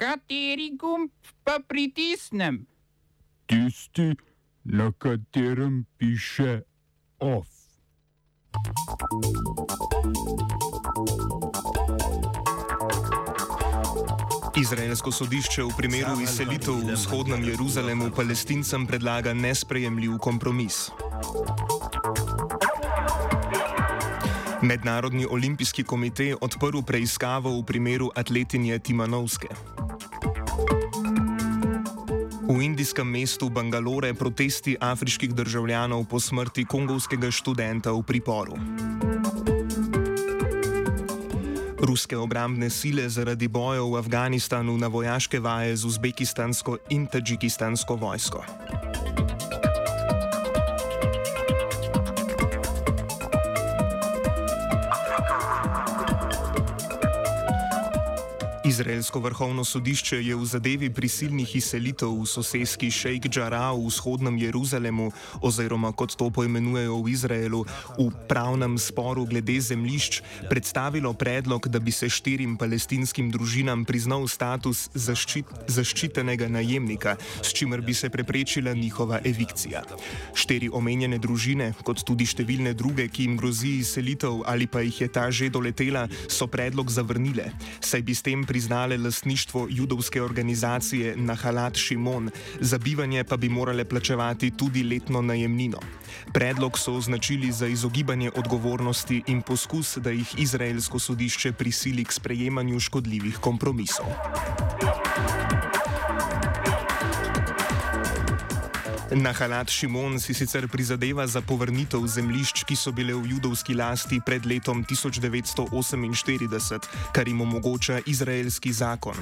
Kateri gumb pa pritisnem? Tisti, na katerem piše OF. Izraelsko sodišče v primeru izselitev v vzhodnem Jeruzalemu palestincem predlaga nesprejemljiv kompromis. Mednarodni olimpijski komite odprl preiskavo v primeru atletinje Timanovske. V indijskem mestu Bangalore protesti afriških državljanov po smrti kongovskega študenta v priporu. Ruske obrambne sile zaradi bojev v Afganistanu na vojaške vaje z uzbekistansko in tadžikistansko vojsko. Izraelsko vrhovno sodišče je v zadevi prisilnih izselitev v sosedski Šejk Džara v vzhodnem Jeruzalemu, oziroma kot to poimenujejo v Izraelu, v pravnem sporu glede zemlišč, predstavilo predlog, da bi se štirim palestinskim družinam priznal status zaščit, zaščitenega najemnika, s čimer bi se preprečila njihova evikcija. Štiri omenjene družine, kot tudi številne druge, ki jim grozi izselitev ali pa jih je ta že doletela, so predlog zavrnile, saj bi s tem priznali priznale lastništvo judovske organizacije Nahalat Šimon, za bivanje pa bi morale plačevati tudi letno najemnino. Predlog so označili za izogibanje odgovornosti in poskus, da jih izraelsko sodišče prisili k sprejemanju škodljivih kompromisov. Nahalat Šimon si sicer prizadeva za povrnitev zemljišč, ki so bile v judovski lasti pred letom 1948, kar jim omogoča izraelski zakon.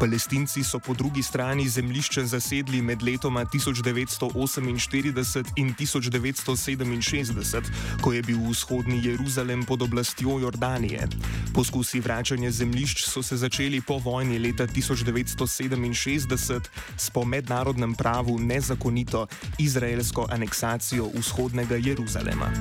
Palestinci so po drugi strani zemljišče zasedli med letoma 1948 in 1967, ko je bil vzhodni Jeruzalem pod oblastjo Jordanije. Poskusi vračanja zemljišč so se začeli po vojni leta 1967 s po mednarodnem pravu nezakonito izraelsko aneksacijo vzhodnega Jeruzalema.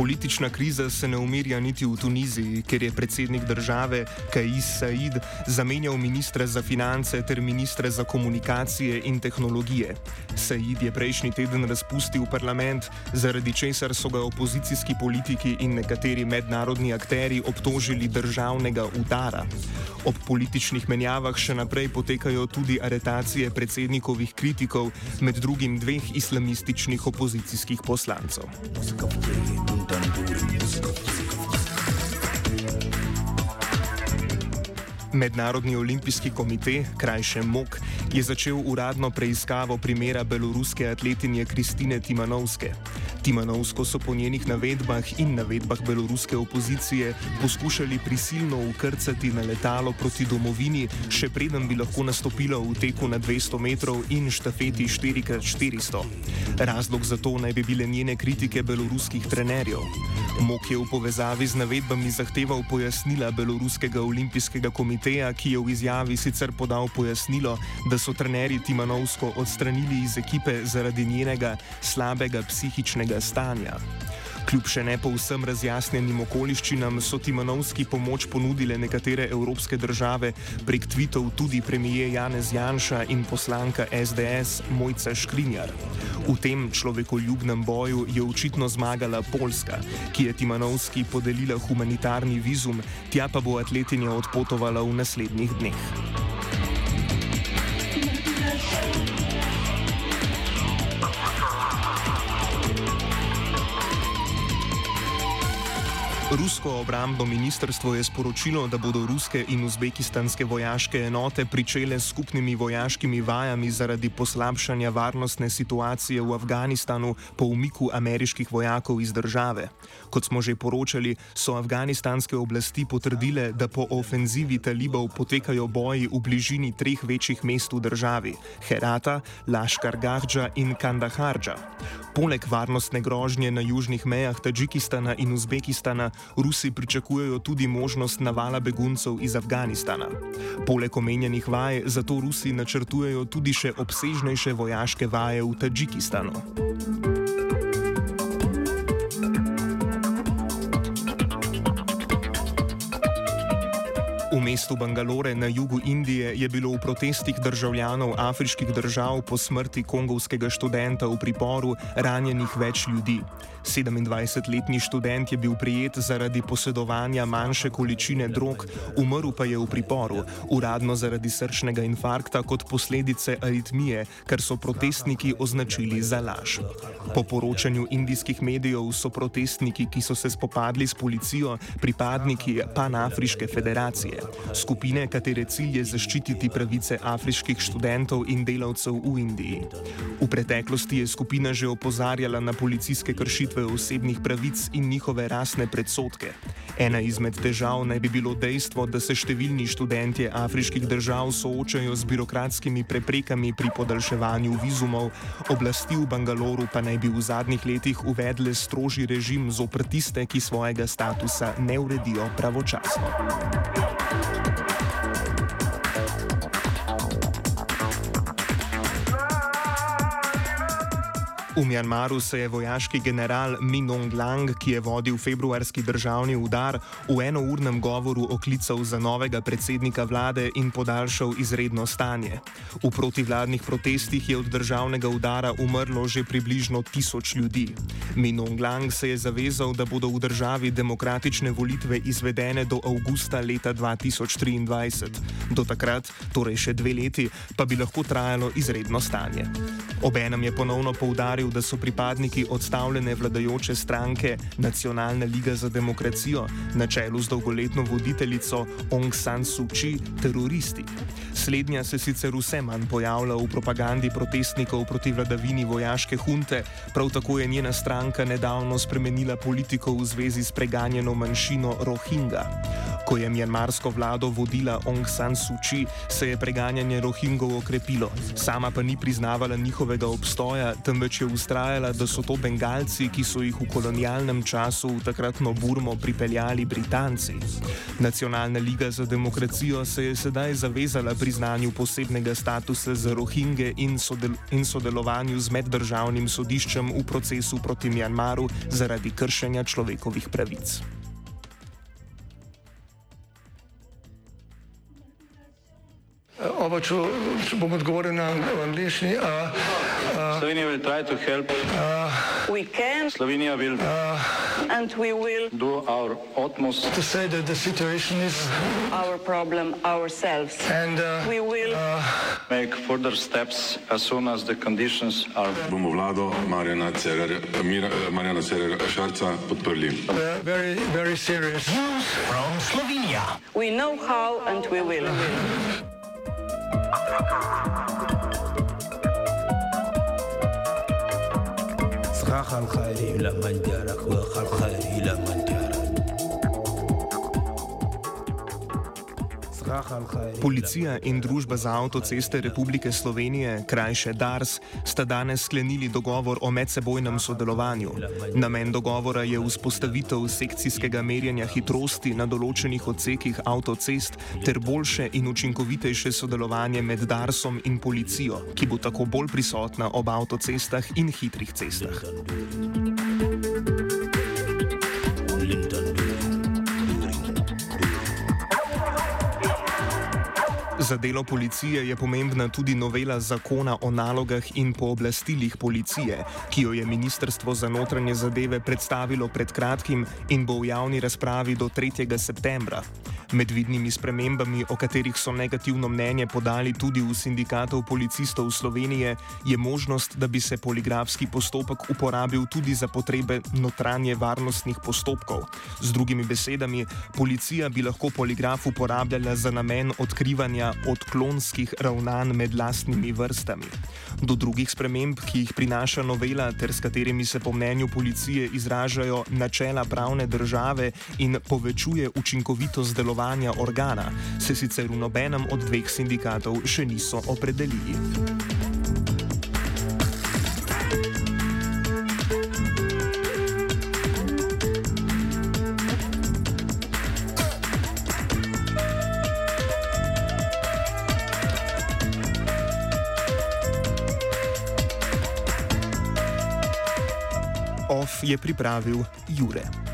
Politična kriza se ne umirja niti v Tuniziji, kjer je predsednik države Kajis Said zamenjal ministre za finance ter ministre za komunikacije in tehnologije. Said je prejšnji teden razpustil parlament, zaradi česar so ga opozicijski politiki in nekateri mednarodni akteri obtožili državnega udara. Ob političnih menjavah še naprej potekajo tudi aretacije predsednikovih kritikov, med drugim dveh islamističnih opozicijskih poslancev. done booty musical. Mednarodni olimpijski komite, krajše MOK, je začel uradno preiskavo primera beloruske atletinje Kristine Timanovske. Timanovsko so po njenih navedbah in navedbah beloruske opozicije poskušali prisilno ukrcati na letalo proti domovini, še preden bi lahko nastopila v teku na 200 metrov in štafeti 4x400. Razlog za to naj bi bile njene kritike beloruskih trenerjev. Mok je v povezavi z navedbami zahteval pojasnila beloruskega olimpijskega komiteja, ki je v izjavi sicer podal pojasnilo, da so trenerji Timanovsko odstranili iz ekipe zaradi njenega slabega psihičnega stanja. Kljub še ne povsem razjasnjenim okoliščinam so Timanovski pomoč ponudile nekatere evropske države prek tvitev tudi premije Janez Janša in poslanka SDS Mojca Škrinjar. V tem človekoljubnem boju je očitno zmagala Poljska, ki je Timanovski podelila humanitarni vizum, tja pa bo atletinja odpotovala v naslednjih dneh. Rusko obrambno ministrstvo je sporočilo, da bodo ruske in uzbekistanske vojaške enote pričele s skupnimi vojaškimi vajami zaradi poslabšanja varnostne situacije v Afganistanu po umiku ameriških vojakov iz države. Kot smo že poročali, so afganistanske oblasti potrdile, da po ofenzivi talibov potekajo boji v bližini treh večjih mest v državi: Herata, Laškar Gahdža in Kandaharđa. Poleg varnostne grožnje na južnih mejah Tadžikistana in Uzbekistana, Rusi pričakujejo tudi možnost navala beguncev iz Afganistana. Poleg omenjenih vaj, zato Rusi načrtujejo tudi še obsežnejše vojaške vaje v Tadžikistanu. V mestu Bangalore na jugu Indije je bilo v protestih državljanov afriških držav po smrti kongovskega študenta v priporu ranjenih več ljudi. 27-letni študent je bil prijet zaradi posedovanja manjše količine drog, umrl pa je v priporu, uradno zaradi srčnega infarkta kot posledice aritmije, kar so protestniki označili za laž. Po poročanju indijskih medijev so protestniki, ki so se spopadli s policijo, pripadniki Panafriške federacije, skupine, katere cilj je zaščititi pravice afriških študentov in delavcev v Indiji. V preteklosti je skupina že opozarjala na policijske kršitve osebnih pravic in njihove rasne predsotke. Ena izmed težav naj bi bilo dejstvo, da se številni študentje afriških držav soočajo z birokratskimi preprekami pri podaljševanju vizumov, oblasti v Bangaloru pa naj bi v zadnjih letih uvedle strožji režim zopr tiste, ki svojega statusa ne uredijo pravočasno. back. V Mjanmaru se je vojaški general Minong Lang, ki je vodil februarski državni udar, v enournem govoru oklical za novega predsednika vlade in podaljšal izredno stanje. V protivladnih protestih je od državnega udara umrlo že približno tisoč ljudi. Minong Lang se je zavezal, da bodo v državi demokratične volitve izvedene do avgusta leta 2023. Do takrat, torej še dve leti, pa bi lahko trajalo izredno stanje. Obenem je ponovno poudaril, poudaril, da so pripadniki odstavljene vladajoče stranke Nacionalna liga za demokracijo na čelu z dolgoletno voditeljico Aung San Suu Kyi teroristi. Slednja se sicer vse manj pojavlja v propagandi protestnikov proti vladavini vojaške hunte, prav tako je njena stranka nedavno spremenila politiko v zvezi s preganjeno manjšino Rohingya. Ko je mjanmarsko vlado vodila Aung San Suu Kyi, se je preganjanje Rohingov okrepilo. Sama pa ni priznavala njihovega obstoja, temveč je ustrajala, da so to Bengalci, ki so jih v kolonialnem času v takratno Burmo pripeljali Britanci. Nacionalna liga za demokracijo se je sedaj zavezala priznanju posebnega statusa za Rohinge in, sodel in sodelovanju z meddržavnim sodiščem v procesu proti Mjanmaru zaradi kršenja človekovih pravic. Oba, če, če bom odgovoril na angliški. Slovenija will try to help. Uh, we can. Slovenija will. Uh, and we will. Do our utmost. To say that the situation is. Our problem ourselves. And uh, we will. Uh, make further steps as soon as the conditions are. Bomo vlado Marjana Cererja Šarca podprli. Very, very serious. News from Slovenia. We know how and we will. خاخ الخير لمن جارك وخال خير لمن جارك Policija in Družba za avtoceste Republike Slovenije, krajše DARS, sta danes sklenili dogovor o medsebojnem sodelovanju. Namen dogovora je vzpostavitev sekcijskega merjenja hitrosti na določenih odsekih avtocest ter boljše in učinkovitejše sodelovanje med DARSom in policijo, ki bo tako bolj prisotna ob avtocestah in hitrih cestah. Za delo policije je pomembna tudi novela zakona o nalogah in pooblastilih policije, ki jo je Ministrstvo za notranje zadeve predstavilo pred kratkim in bo v javni razpravi do 3. septembra. Med vidnimi spremembami, o katerih so negativno mnenje podali tudi v sindikatov policistov Slovenije, je možnost, da bi se poligrafski postopek uporabil tudi za potrebe notranje varnostnih postopkov. Z drugimi besedami, policija bi lahko poligraf uporabljala za namen odkrivanja odklonskih ravnanj med lastnimi vrstami. Do drugih sprememb, ki jih prinaša novela, ter s katerimi se po mnenju policije izražajo načela pravne države in povečuje učinkovitost delovanja, organa, se sicer v nobenem od dveh sindikatov še niso opredelili. Je pripravil Jure.